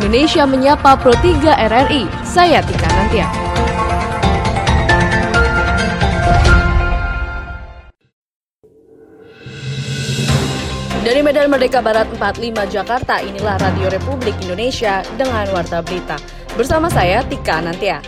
Indonesia Menyapa Pro 3 RRI. Saya Tika Nantia. Dari Medan Merdeka Barat 45 Jakarta, inilah Radio Republik Indonesia dengan Warta Berita. Bersama saya Tika Nantia.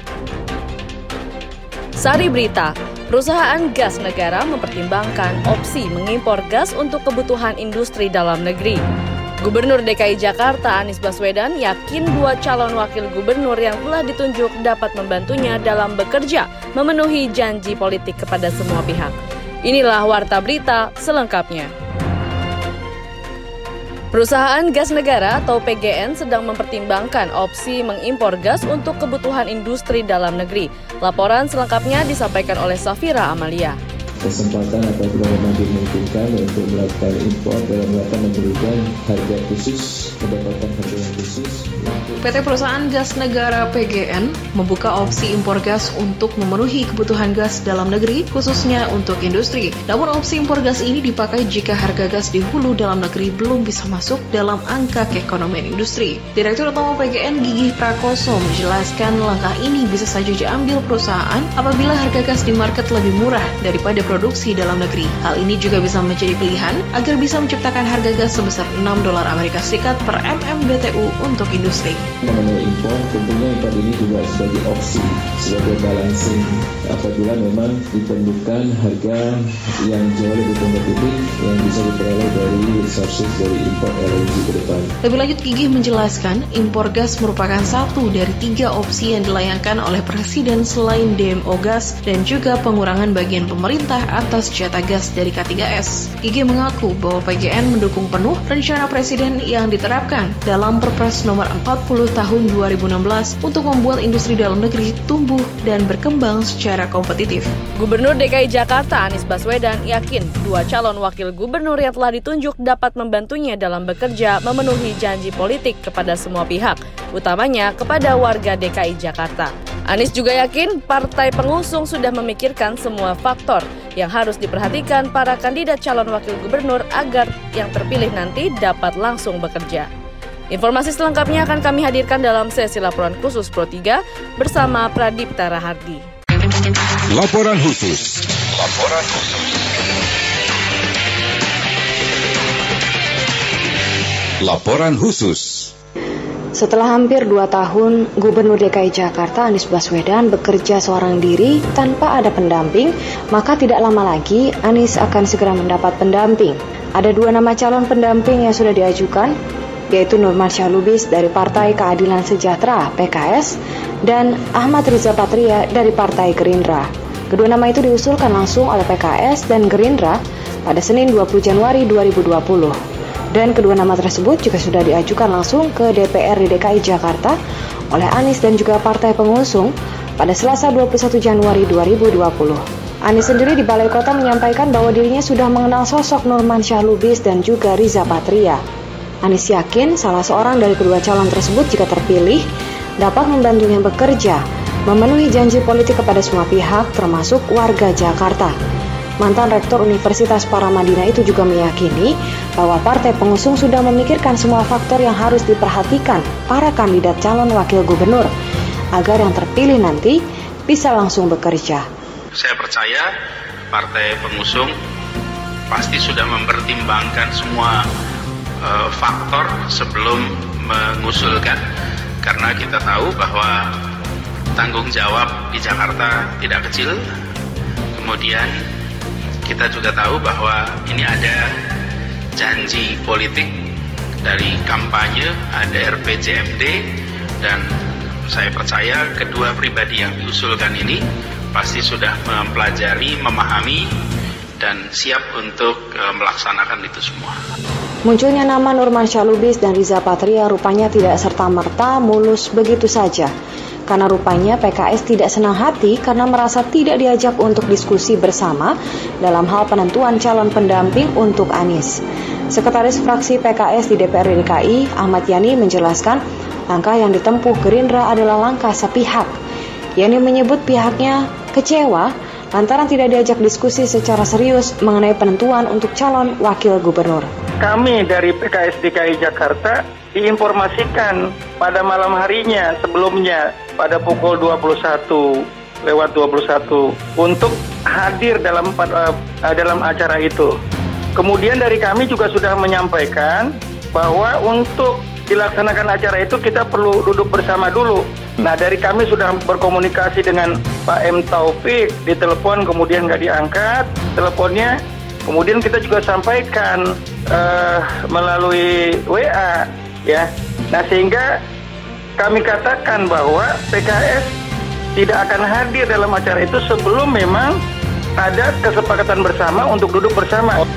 Sari Berita, perusahaan gas negara mempertimbangkan opsi mengimpor gas untuk kebutuhan industri dalam negeri. Gubernur DKI Jakarta Anies Baswedan yakin dua calon wakil gubernur yang telah ditunjuk dapat membantunya dalam bekerja memenuhi janji politik kepada semua pihak. Inilah Warta Berita selengkapnya. Perusahaan gas negara atau PGN sedang mempertimbangkan opsi mengimpor gas untuk kebutuhan industri dalam negeri. Laporan selengkapnya disampaikan oleh Safira Amalia kesempatan apabila memang dimungkinkan untuk melakukan impor dalam rangka memberikan harga khusus, mendapatkan harga yang khusus. PT Perusahaan Gas Negara PGN membuka opsi impor gas untuk memenuhi kebutuhan gas dalam negeri, khususnya untuk industri. Namun opsi impor gas ini dipakai jika harga gas di hulu dalam negeri belum bisa masuk dalam angka keekonomian industri. Direktur Utama PGN Gigi Prakoso menjelaskan langkah ini bisa saja diambil perusahaan apabila harga gas di market lebih murah daripada produksi dalam negeri. Hal ini juga bisa menjadi pilihan agar bisa menciptakan harga gas sebesar 6 dolar Amerika Serikat per MMBTU untuk industri. Mengenai impor, tentunya impor ini juga sebagai opsi, sebagai balancing apabila memang diperlukan harga yang jauh lebih kompetitif yang bisa diperoleh dari sources dari impor LNG ke depan. Lebih lanjut, Gigi menjelaskan impor gas merupakan satu dari tiga opsi yang dilayangkan oleh Presiden selain DMO gas dan juga pengurangan bagian pemerintah atas jatah gas dari K3S. Gigi mengaku bahwa PGN mendukung penuh rencana Presiden yang diterapkan dalam Perpres nomor 40 tahun 2016 untuk membuat industri dalam negeri tumbuh dan berkembang secara kompetitif. Gubernur DKI Jakarta Anies Baswedan yakin dua calon wakil gubernur yang telah ditunjuk dapat membantunya dalam bekerja memenuhi janji politik kepada semua pihak, utamanya kepada warga DKI Jakarta. Anies juga yakin partai pengusung sudah memikirkan semua faktor yang harus diperhatikan para kandidat calon wakil gubernur agar yang terpilih nanti dapat langsung bekerja. Informasi selengkapnya akan kami hadirkan dalam sesi laporan khusus Pro 3 bersama Pradip Tarahardi. Laporan khusus. Laporan khusus. Laporan khusus. Setelah hampir dua tahun, Gubernur DKI Jakarta Anies Baswedan bekerja seorang diri tanpa ada pendamping, maka tidak lama lagi Anies akan segera mendapat pendamping. Ada dua nama calon pendamping yang sudah diajukan, yaitu Nurman Syalubis dari Partai Keadilan Sejahtera (PKS) dan Ahmad Riza Patria dari Partai Gerindra. Kedua nama itu diusulkan langsung oleh PKS dan Gerindra pada Senin 20 Januari 2020 dan kedua nama tersebut juga sudah diajukan langsung ke DPR di DKI Jakarta oleh Anies dan juga partai pengusung pada Selasa 21 Januari 2020. Anies sendiri di Balai Kota menyampaikan bahwa dirinya sudah mengenal sosok Nurman Syah Lubis dan juga Riza Patria. Anies yakin salah seorang dari kedua calon tersebut jika terpilih dapat membantunya bekerja, memenuhi janji politik kepada semua pihak termasuk warga Jakarta. Mantan Rektor Universitas Paramadina itu juga meyakini bahwa partai pengusung sudah memikirkan semua faktor yang harus diperhatikan para kandidat calon wakil gubernur agar yang terpilih nanti bisa langsung bekerja. Saya percaya partai pengusung pasti sudah mempertimbangkan semua uh, faktor sebelum mengusulkan karena kita tahu bahwa tanggung jawab di Jakarta tidak kecil. Kemudian kita juga tahu bahwa ini ada janji politik dari kampanye, ada RPJMD, dan saya percaya kedua pribadi yang diusulkan ini pasti sudah mempelajari, memahami, dan siap untuk e, melaksanakan itu semua. Munculnya nama Nurman Syalubis dan Riza Patria rupanya tidak serta-merta mulus begitu saja karena rupanya PKS tidak senang hati karena merasa tidak diajak untuk diskusi bersama dalam hal penentuan calon pendamping untuk Anies. Sekretaris fraksi PKS di DPR DKI, Ahmad Yani menjelaskan langkah yang ditempuh Gerindra adalah langkah sepihak. Yani menyebut pihaknya kecewa lantaran tidak diajak diskusi secara serius mengenai penentuan untuk calon wakil gubernur. Kami dari PKS DKI Jakarta diinformasikan pada malam harinya sebelumnya pada pukul 21 lewat 21 untuk hadir dalam uh, dalam acara itu. Kemudian dari kami juga sudah menyampaikan bahwa untuk dilaksanakan acara itu kita perlu duduk bersama dulu. Nah dari kami sudah berkomunikasi dengan Pak M Taufik di telepon kemudian nggak diangkat teleponnya. Kemudian kita juga sampaikan uh, melalui WA ya. Nah sehingga kami katakan bahwa PKS tidak akan hadir dalam acara itu sebelum memang ada kesepakatan bersama untuk duduk bersama.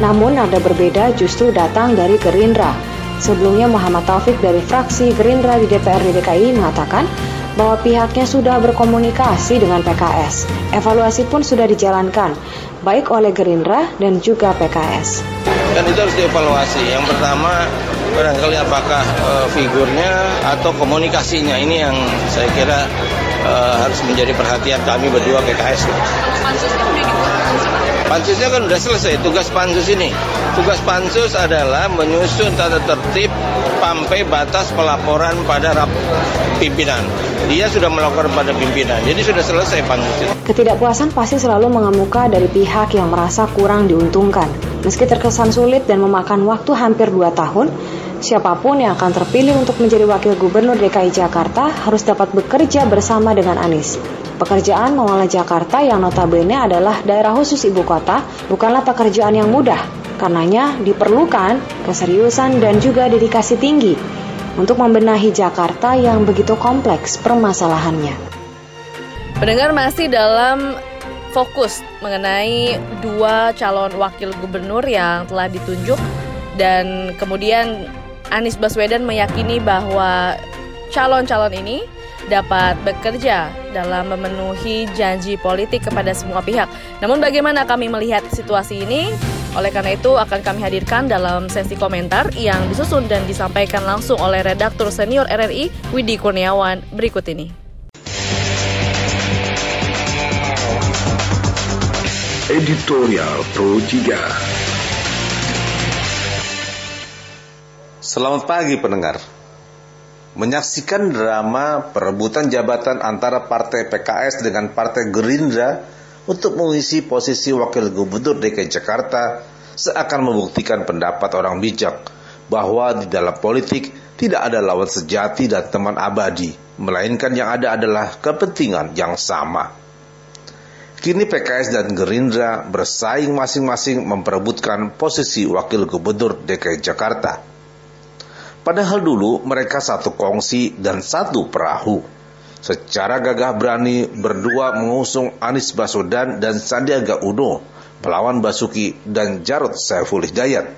Namun nada berbeda justru datang dari Gerindra. Sebelumnya Muhammad Taufik dari fraksi Gerindra di DPRD DKI mengatakan bahwa pihaknya sudah berkomunikasi dengan PKS. Evaluasi pun sudah dijalankan, baik oleh Gerindra dan juga PKS. Kan itu harus dievaluasi. Yang pertama, barangkali apakah e, figurnya atau komunikasinya ini yang saya kira e, harus menjadi perhatian kami berdua PKS. Pansusnya dibuat Pansusnya kan sudah selesai tugas pansus ini. Tugas pansus adalah menyusun tata tertib sampai batas pelaporan pada rap pimpinan. Dia sudah melakukan pada pimpinan, jadi sudah selesai pansus. Ketidakpuasan pasti selalu mengemuka dari pihak yang merasa kurang diuntungkan. Meski terkesan sulit dan memakan waktu hampir 2 tahun, siapa pun yang akan terpilih untuk menjadi wakil gubernur DKI Jakarta harus dapat bekerja bersama dengan Anies. Pekerjaan mengolah Jakarta yang notabene adalah daerah khusus ibu kota bukanlah pekerjaan yang mudah. Karenanya diperlukan keseriusan dan juga dedikasi tinggi untuk membenahi Jakarta yang begitu kompleks permasalahannya. Pendengar masih dalam fokus mengenai dua calon wakil gubernur yang telah ditunjuk dan kemudian Anies Baswedan meyakini bahwa calon-calon ini dapat bekerja dalam memenuhi janji politik kepada semua pihak. Namun bagaimana kami melihat situasi ini? Oleh karena itu akan kami hadirkan dalam sesi komentar yang disusun dan disampaikan langsung oleh redaktur senior RRI Widi Kurniawan berikut ini. Editorial Pro 3 Selamat pagi pendengar. Menyaksikan drama perebutan jabatan antara Partai PKS dengan Partai Gerindra untuk mengisi posisi Wakil Gubernur DKI Jakarta seakan membuktikan pendapat orang bijak bahwa di dalam politik tidak ada lawan sejati dan teman abadi, melainkan yang ada adalah kepentingan yang sama. Kini PKS dan Gerindra bersaing masing-masing memperebutkan posisi Wakil Gubernur DKI Jakarta. Padahal dulu mereka satu kongsi dan satu perahu. Secara gagah berani berdua mengusung Anies Baswedan dan Sandiaga Uno melawan Basuki dan Jarod Saiful Hidayat.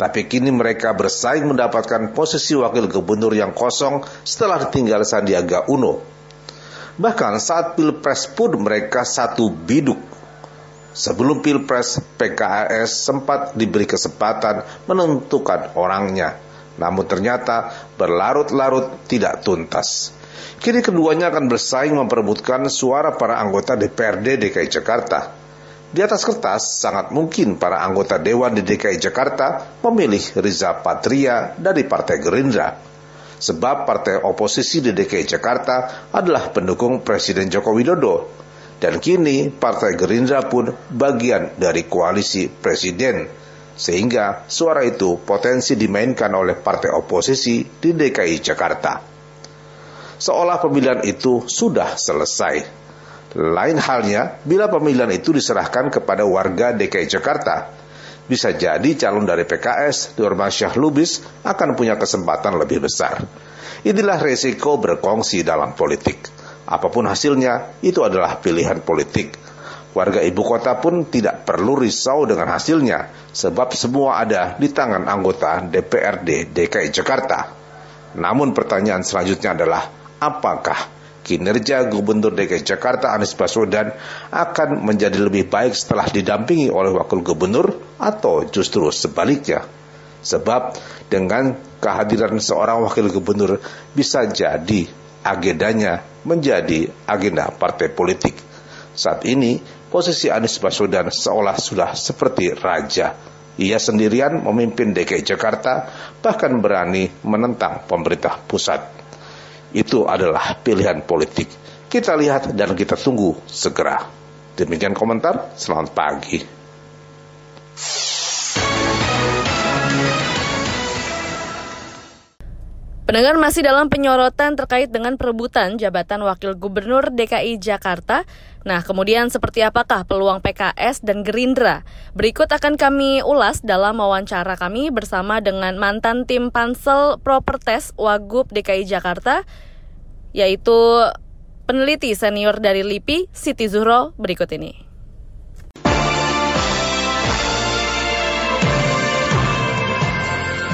Tapi kini mereka bersaing mendapatkan posisi wakil gubernur yang kosong setelah ditinggal Sandiaga Uno. Bahkan saat pilpres pun mereka satu biduk. Sebelum pilpres, PKS sempat diberi kesempatan menentukan orangnya namun ternyata berlarut-larut tidak tuntas. Kini keduanya akan bersaing memperebutkan suara para anggota DPRD DKI Jakarta. Di atas kertas, sangat mungkin para anggota Dewan di DKI Jakarta memilih Riza Patria dari Partai Gerindra. Sebab partai oposisi di DKI Jakarta adalah pendukung Presiden Joko Widodo. Dan kini Partai Gerindra pun bagian dari koalisi Presiden sehingga suara itu potensi dimainkan oleh partai oposisi di DKI Jakarta. Seolah pemilihan itu sudah selesai. Lain halnya bila pemilihan itu diserahkan kepada warga DKI Jakarta. Bisa jadi calon dari PKS, Syah Lubis, akan punya kesempatan lebih besar. Inilah resiko berkongsi dalam politik. Apa pun hasilnya, itu adalah pilihan politik Warga ibu kota pun tidak perlu risau dengan hasilnya, sebab semua ada di tangan anggota DPRD DKI Jakarta. Namun pertanyaan selanjutnya adalah, apakah kinerja Gubernur DKI Jakarta Anies Baswedan akan menjadi lebih baik setelah didampingi oleh Wakil Gubernur atau justru sebaliknya? Sebab dengan kehadiran seorang Wakil Gubernur bisa jadi agendanya menjadi agenda partai politik. Saat ini posisi Anies Baswedan seolah sudah seperti raja. Ia sendirian memimpin DKI Jakarta, bahkan berani menentang pemerintah pusat. Itu adalah pilihan politik. Kita lihat dan kita tunggu segera. Demikian komentar, selamat pagi. Pendengar masih dalam penyorotan terkait dengan perebutan jabatan Wakil Gubernur DKI Jakarta. Nah, kemudian seperti apakah peluang PKS dan Gerindra? Berikut akan kami ulas dalam wawancara kami bersama dengan mantan tim Pansel Propertes Wagub DKI Jakarta, yaitu peneliti senior dari LIPI, Siti Zuhro, berikut ini.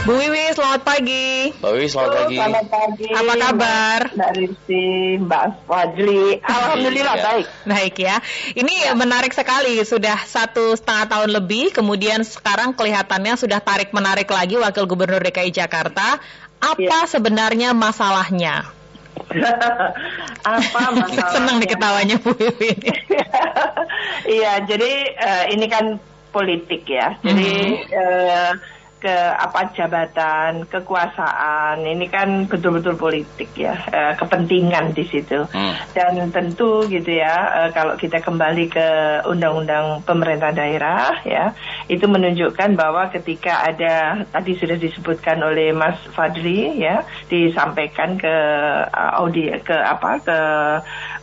Bu Wiwi, selamat pagi. Mbak Wiwi, selamat pagi. Selamat pagi. Apa kabar? Mbak Rizky, Mbak Fadli. Alhamdulillah ya. baik. Baik ya. Ini ya. menarik sekali. Sudah satu setengah tahun lebih, kemudian sekarang kelihatannya sudah tarik menarik lagi Wakil Gubernur DKI Jakarta. Apa ya. sebenarnya masalahnya? Apa masalahnya? Senang diketawanya Bu Wiwi. Iya, jadi uh, ini kan politik ya. Jadi hmm. uh, ke apa jabatan, kekuasaan ini kan betul-betul politik ya, e, kepentingan di situ. Hmm. Dan tentu gitu ya, e, kalau kita kembali ke undang-undang pemerintah daerah ya, itu menunjukkan bahwa ketika ada tadi sudah disebutkan oleh Mas Fadli ya, disampaikan ke audi ke apa ke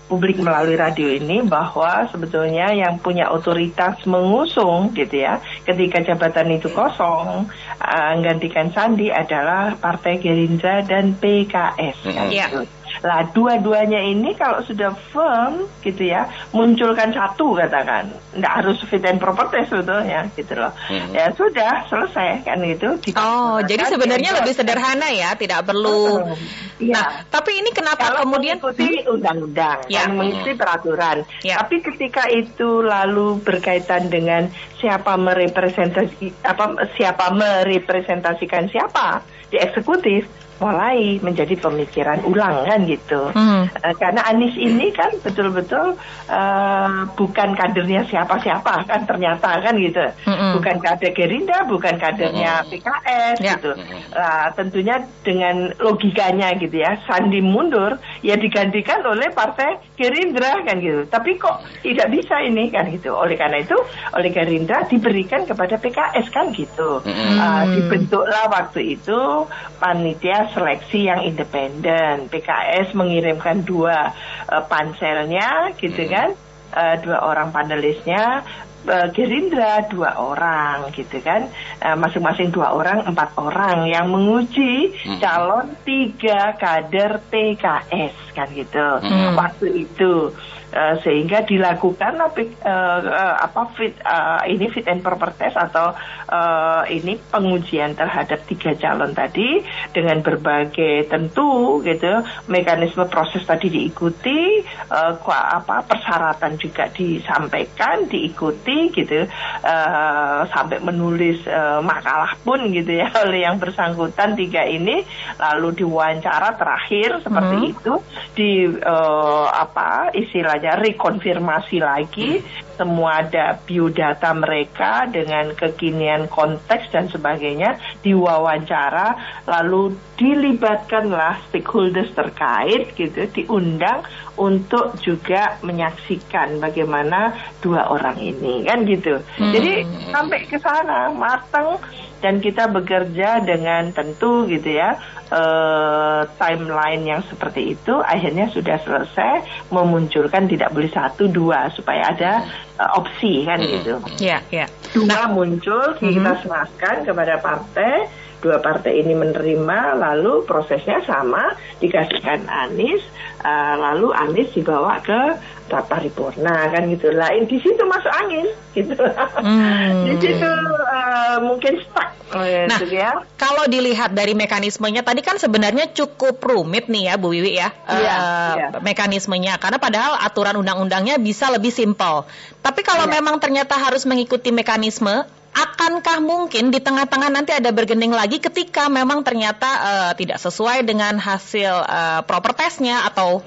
publik melalui radio ini bahwa sebetulnya yang punya otoritas mengusung gitu ya ketika jabatan itu kosong uh, menggantikan Sandi adalah Partai Gerindra dan PKS mm -hmm. kan, yeah. gitu. Lah dua-duanya ini kalau sudah firm gitu ya, munculkan satu katakan, nggak harus fit and proper test sebetulnya gitu loh. Hmm. Ya sudah selesai kan gitu. Oh, jadi sebenarnya lebih sederhana ya, tidak perlu. Hmm. Ya. Nah, tapi ini kenapa kalau kemudian mengikuti undang-undang, ya. kan, mengikuti peraturan. Ya. Tapi ketika itu lalu berkaitan dengan siapa merepresentasi apa siapa merepresentasikan siapa di eksekutif mulai menjadi pemikiran ulang kan gitu. Hmm. Uh, karena Anies ini kan betul-betul uh, bukan kadernya siapa-siapa kan ternyata kan gitu. Hmm. Bukan kader Gerindra, bukan kadernya hmm. PKS ya. gitu. Uh, tentunya dengan logikanya gitu ya, Sandi mundur ya digantikan oleh Partai Gerindra kan gitu. Tapi kok tidak bisa ini kan gitu. Oleh karena itu oleh Gerindra diberikan kepada PKS kan gitu. Hmm. Uh, dibentuklah waktu itu panitia seleksi yang independen. PKS mengirimkan dua uh, panselnya, gitu hmm. kan, uh, dua orang panelisnya. Uh, Gerindra dua orang gitu kan masing-masing dua orang empat orang yang menguji hmm. calon tiga kader PKS kan gitu hmm. waktu itu Uh, sehingga dilakukan uh, uh, apa fit uh, ini fit and proper test atau uh, ini pengujian terhadap tiga calon tadi dengan berbagai tentu gitu mekanisme proses tadi diikuti uh, apa persyaratan juga disampaikan diikuti gitu uh, sampai menulis uh, makalah pun gitu ya oleh yang bersangkutan tiga ini lalu diwawancara terakhir seperti hmm. itu di uh, apa istilah istilahnya rekonfirmasi lagi semua ada biodata mereka dengan kekinian konteks dan sebagainya diwawancara lalu dilibatkanlah stakeholders terkait gitu diundang untuk juga menyaksikan bagaimana dua orang ini kan gitu hmm. jadi sampai ke sana matang dan kita bekerja dengan tentu gitu ya uh, timeline yang seperti itu akhirnya sudah selesai memunculkan tidak boleh satu dua supaya ada uh, opsi kan hmm. gitu. Iya, yeah, iya. Yeah. Nah, muncul kita mm-hmm. serahkan kepada partai dua partai ini menerima lalu prosesnya sama dikasihkan Anies uh, lalu Anies dibawa ke paripurna kan gitu lah di situ masuk angin gitu hmm. di situ uh, mungkin stuck oh, ya, nah ya. kalau dilihat dari mekanismenya tadi kan sebenarnya cukup rumit nih ya Bu Wiwi ya iya, uh, iya. mekanismenya karena padahal aturan undang-undangnya bisa lebih simpel tapi kalau iya. memang ternyata harus mengikuti mekanisme akankah mungkin di tengah-tengah nanti ada bergending lagi ketika memang ternyata uh, tidak sesuai dengan hasil uh, proper testnya atau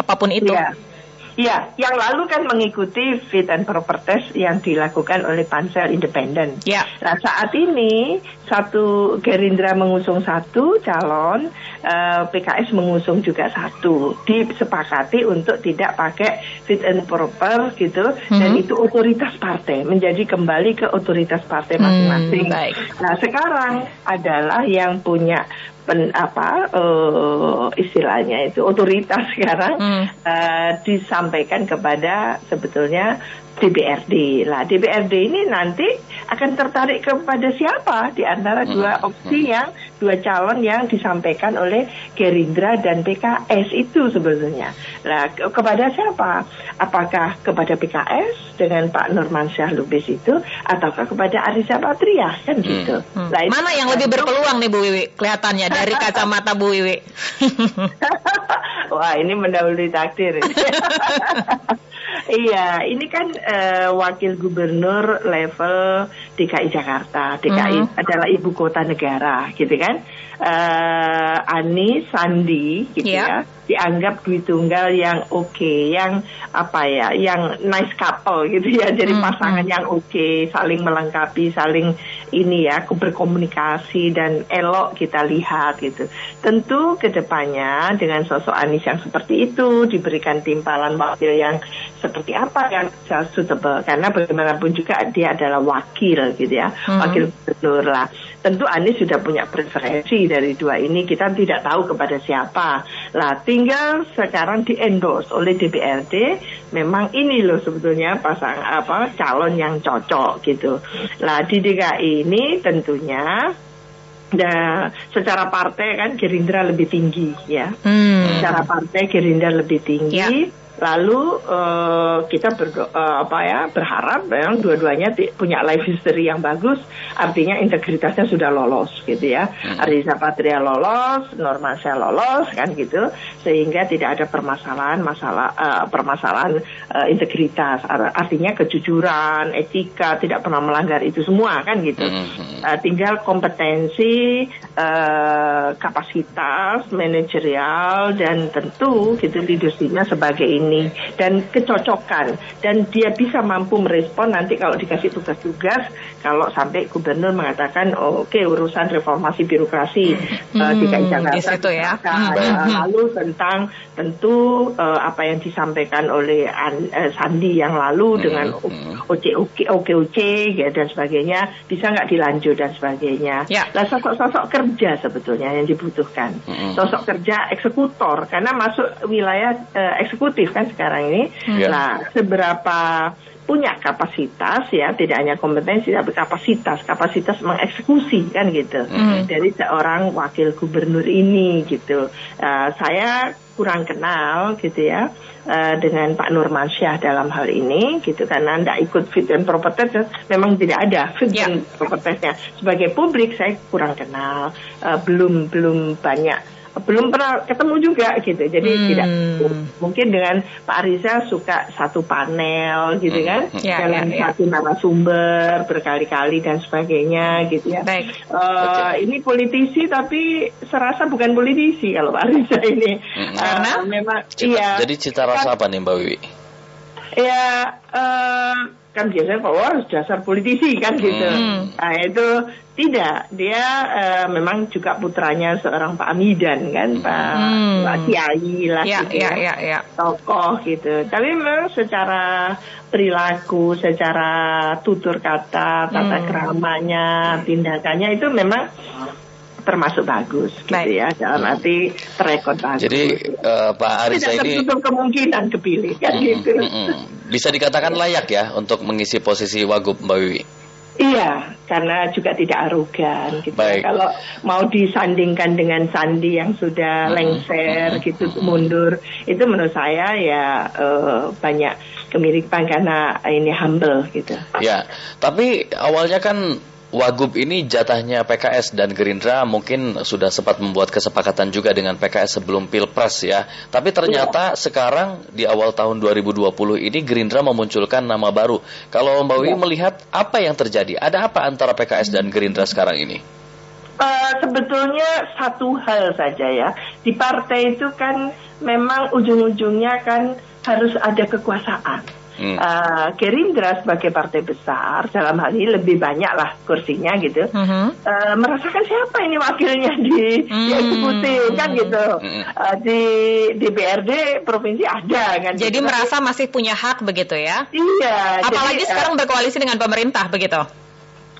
apa pun itu? Ya. Ya, yang lalu kan mengikuti fit and proper test yang dilakukan oleh pansel independen. Ya. Nah saat ini satu Gerindra mengusung satu calon, eh, PKS mengusung juga satu. Disepakati untuk tidak pakai fit and proper gitu, hmm. dan itu otoritas partai menjadi kembali ke otoritas partai hmm, masing-masing. Hmm, Nah sekarang adalah yang punya pen, apa uh, istilahnya itu otoritas sekarang hmm. uh, disampaikan kepada sebetulnya DBRD. Lah DBRD ini nanti akan tertarik kepada siapa di antara dua hmm. opsi yang dua calon yang disampaikan oleh Gerindra dan PKS itu sebetulnya. Lah ke kepada siapa? Apakah kepada PKS dengan Pak Nurman Syah Lubis itu ataukah kepada Arisa Patria kan hmm. gitu. Hmm. Nah, Mana yang lebih berpeluang nih Bu Wiwi kelihatannya dari kacamata Bu Wiwi? Wah, ini mendahului takdir. Iya, ini kan uh, wakil gubernur level DKI Jakarta. DKI hmm. adalah ibu kota negara, gitu kan? Uh, Ani Sandi, gitu yeah. ya dianggap duit tunggal yang oke, okay, yang apa ya, yang nice couple gitu ya, jadi hmm, pasangan yang oke, okay, saling melengkapi, saling ini ya berkomunikasi dan elok kita lihat gitu. Tentu ke depannya dengan sosok Anies yang seperti itu diberikan timpalan wakil yang seperti apa yang suitable karena bagaimanapun juga dia adalah wakil gitu ya, hmm. wakil gubernur lah. Tentu Anies sudah punya preferensi dari dua ini kita tidak tahu kepada siapa. Lah tinggal sekarang di endorse oleh DPRD memang ini loh sebetulnya pasang apa calon yang cocok gitu. Lah di DKI ini tentunya Nah, secara partai kan Gerindra lebih tinggi ya. Hmm. Secara partai Gerindra lebih tinggi. Ya. Lalu uh, kita berdo uh, apa ya berharap yang dua-duanya punya life history yang bagus, artinya integritasnya sudah lolos gitu ya. Hmm. Arisa Patria lolos, Normansyah lolos kan gitu, sehingga tidak ada permasalahan masalah uh, permasalahan uh, integritas, artinya kejujuran, etika, tidak pernah melanggar itu semua kan gitu. Hmm. Uh, tinggal kompetensi, uh, kapasitas, manajerial dan tentu gitu leadershipnya sebagai ini ini dan kecocokan dan dia bisa mampu merespon nanti kalau dikasih tugas-tugas kalau sampai gubernur mengatakan oh, oke okay, urusan reformasi birokrasi hmm, uh, DKI Jakarta di situ ya. Hmm. Lalu tentang tentu uh, apa yang disampaikan oleh An, uh, Sandi yang lalu hmm. dengan OC oke oke ya, dan sebagainya bisa nggak dilanjut dan sebagainya. Ya. Nah sosok-sosok kerja sebetulnya yang dibutuhkan. Hmm. Sosok kerja eksekutor karena masuk wilayah uh, eksekutif kan sekarang ini. Yeah. Nah, seberapa punya kapasitas ya, tidak hanya kompetensi tapi kapasitas, kapasitas mengeksekusi kan gitu. Mm. Dari seorang wakil gubernur ini gitu. Uh, saya kurang kenal gitu ya uh, dengan Pak Nurmansyah dalam hal ini gitu karena anda ikut fit and proper test memang tidak ada fit yeah. and proper testnya sebagai publik saya kurang kenal uh, belum belum banyak belum pernah ketemu juga gitu. Jadi hmm. tidak mungkin dengan Pak Riza suka satu panel gitu hmm. kan, ya, dengan ya, ya. satu narasumber berkali-kali dan sebagainya gitu ya. Baik. Uh, ini politisi tapi serasa bukan politisi kalau Pak Riza ini. Hmm. Karena uh, memang cita, iya. Jadi cita rasa kan, apa nih Mbak Wiwi? Ya uh, kan biasanya Pak harus dasar politisi kan gitu. Hmm. Nah itu tidak, dia uh, memang juga putranya seorang Pak Amidan kan, Pak, hmm. Pak Kiai lah ya, gitu ya, ya, ya, tokoh gitu. Tapi memang secara perilaku, secara tutur kata, tata hmm. keramanya, tindakannya itu memang termasuk bagus gitu Baik. ya dalam arti terekod bagus. Jadi uh, Pak Arisa Tidak ini tidak kemungkinan kepilih kan mm, gitu. Mm, mm, bisa dikatakan layak ya untuk mengisi posisi Wagub Mbak Wiwi. Iya, karena juga tidak arogan gitu. Ya. Baik. Kalau mau disandingkan dengan Sandi yang sudah hmm, lengser hmm, gitu hmm, mundur, itu menurut saya ya uh, banyak kemiripan karena ini humble gitu. Ya, tapi awalnya kan Wagub ini jatahnya PKS dan Gerindra mungkin sudah sempat membuat kesepakatan juga dengan PKS sebelum Pilpres ya. Tapi ternyata ya. sekarang di awal tahun 2020 ini Gerindra memunculkan nama baru. Kalau Mbak Wiwi ya. melihat apa yang terjadi? Ada apa antara PKS dan Gerindra sekarang ini? Uh, sebetulnya satu hal saja ya. Di partai itu kan memang ujung-ujungnya kan harus ada kekuasaan. Hmm. Uh, Gerindra sebagai partai besar dalam hal ini lebih banyak lah kursinya gitu hmm. uh, merasakan siapa ini wakilnya di, hmm. di eksekutif kan gitu hmm. uh, di DPRD provinsi ada kan jadi gitu. merasa masih punya hak begitu ya iya apalagi jadi, sekarang berkoalisi dengan pemerintah begitu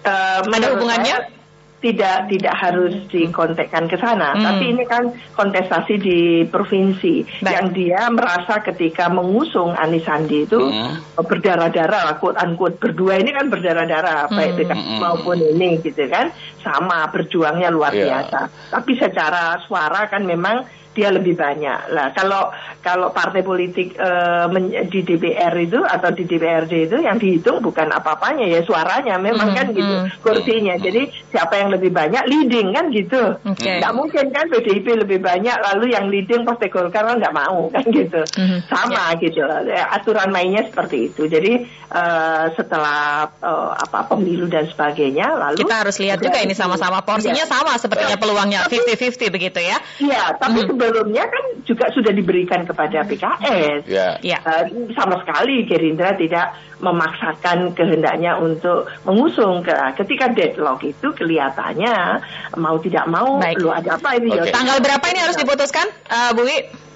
uh, ada hubungannya saya, tidak tidak harus dikontekkan ke sana, hmm. tapi ini kan kontestasi di provinsi Baik. yang dia merasa ketika mengusung Anies Sandi itu hmm. berdarah-darah, quote unquote berdua ini kan berdarah-darah hmm. baik PKS hmm. maupun ini gitu kan, sama berjuangnya luar yeah. biasa. Tapi secara suara kan memang dia lebih banyak. Lah kalau kalau partai politik uh, di DPR itu atau di DPRD itu yang dihitung bukan apa-apanya ya suaranya memang mm, kan gitu mm, kursinya. Jadi siapa yang lebih banyak leading kan gitu. Okay. Nggak mungkin kan PDIP lebih banyak lalu yang leading Partai Golkar kan nggak mau kan gitu. Mm, Sama yeah. gitu. Ya, aturan mainnya seperti itu. Jadi uh, setelah uh, apa pemilu dan sebagainya lalu kita harus lihat juga ini sama-sama porsinya ya. sama sepertinya peluangnya 50-50 begitu ya. Iya, tapi mm sebelumnya kan juga sudah diberikan kepada PKS. Yeah. Yeah. Uh, sama sekali Gerindra tidak memaksakan kehendaknya untuk mengusung. Ketika deadlock itu kelihatannya mau tidak mau, Baik. lu ada apa ini? Okay. Tanggal berapa ini harus diputuskan, uh, Bu Wi?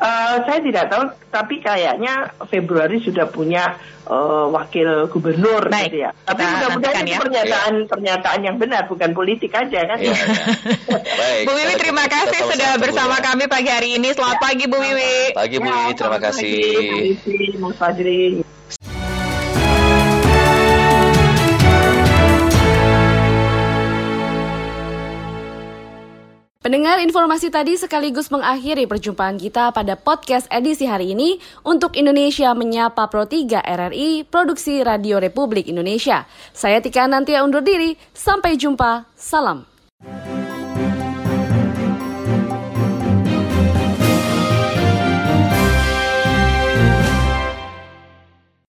Uh, saya tidak tahu, tapi kayaknya Februari sudah punya uh, wakil gubernur, Baik, gitu ya. Tapi mudah-mudahan ya. pernyataan ya. pernyataan yang benar, bukan politik aja kan. Ya, ya. Baik. Bu Wiwi terima kasih kita sudah bersama ya. kami pagi hari ini. Selamat ya. pagi Bu Wiwi. Pagi Bu Wiwi, terima kasih. Terima kasih, Mas Fadri. Pendengar informasi tadi sekaligus mengakhiri perjumpaan kita pada podcast edisi hari ini untuk Indonesia Menyapa Pro 3 RRI Produksi Radio Republik Indonesia. Saya Tika Nantia undur diri, sampai jumpa, salam.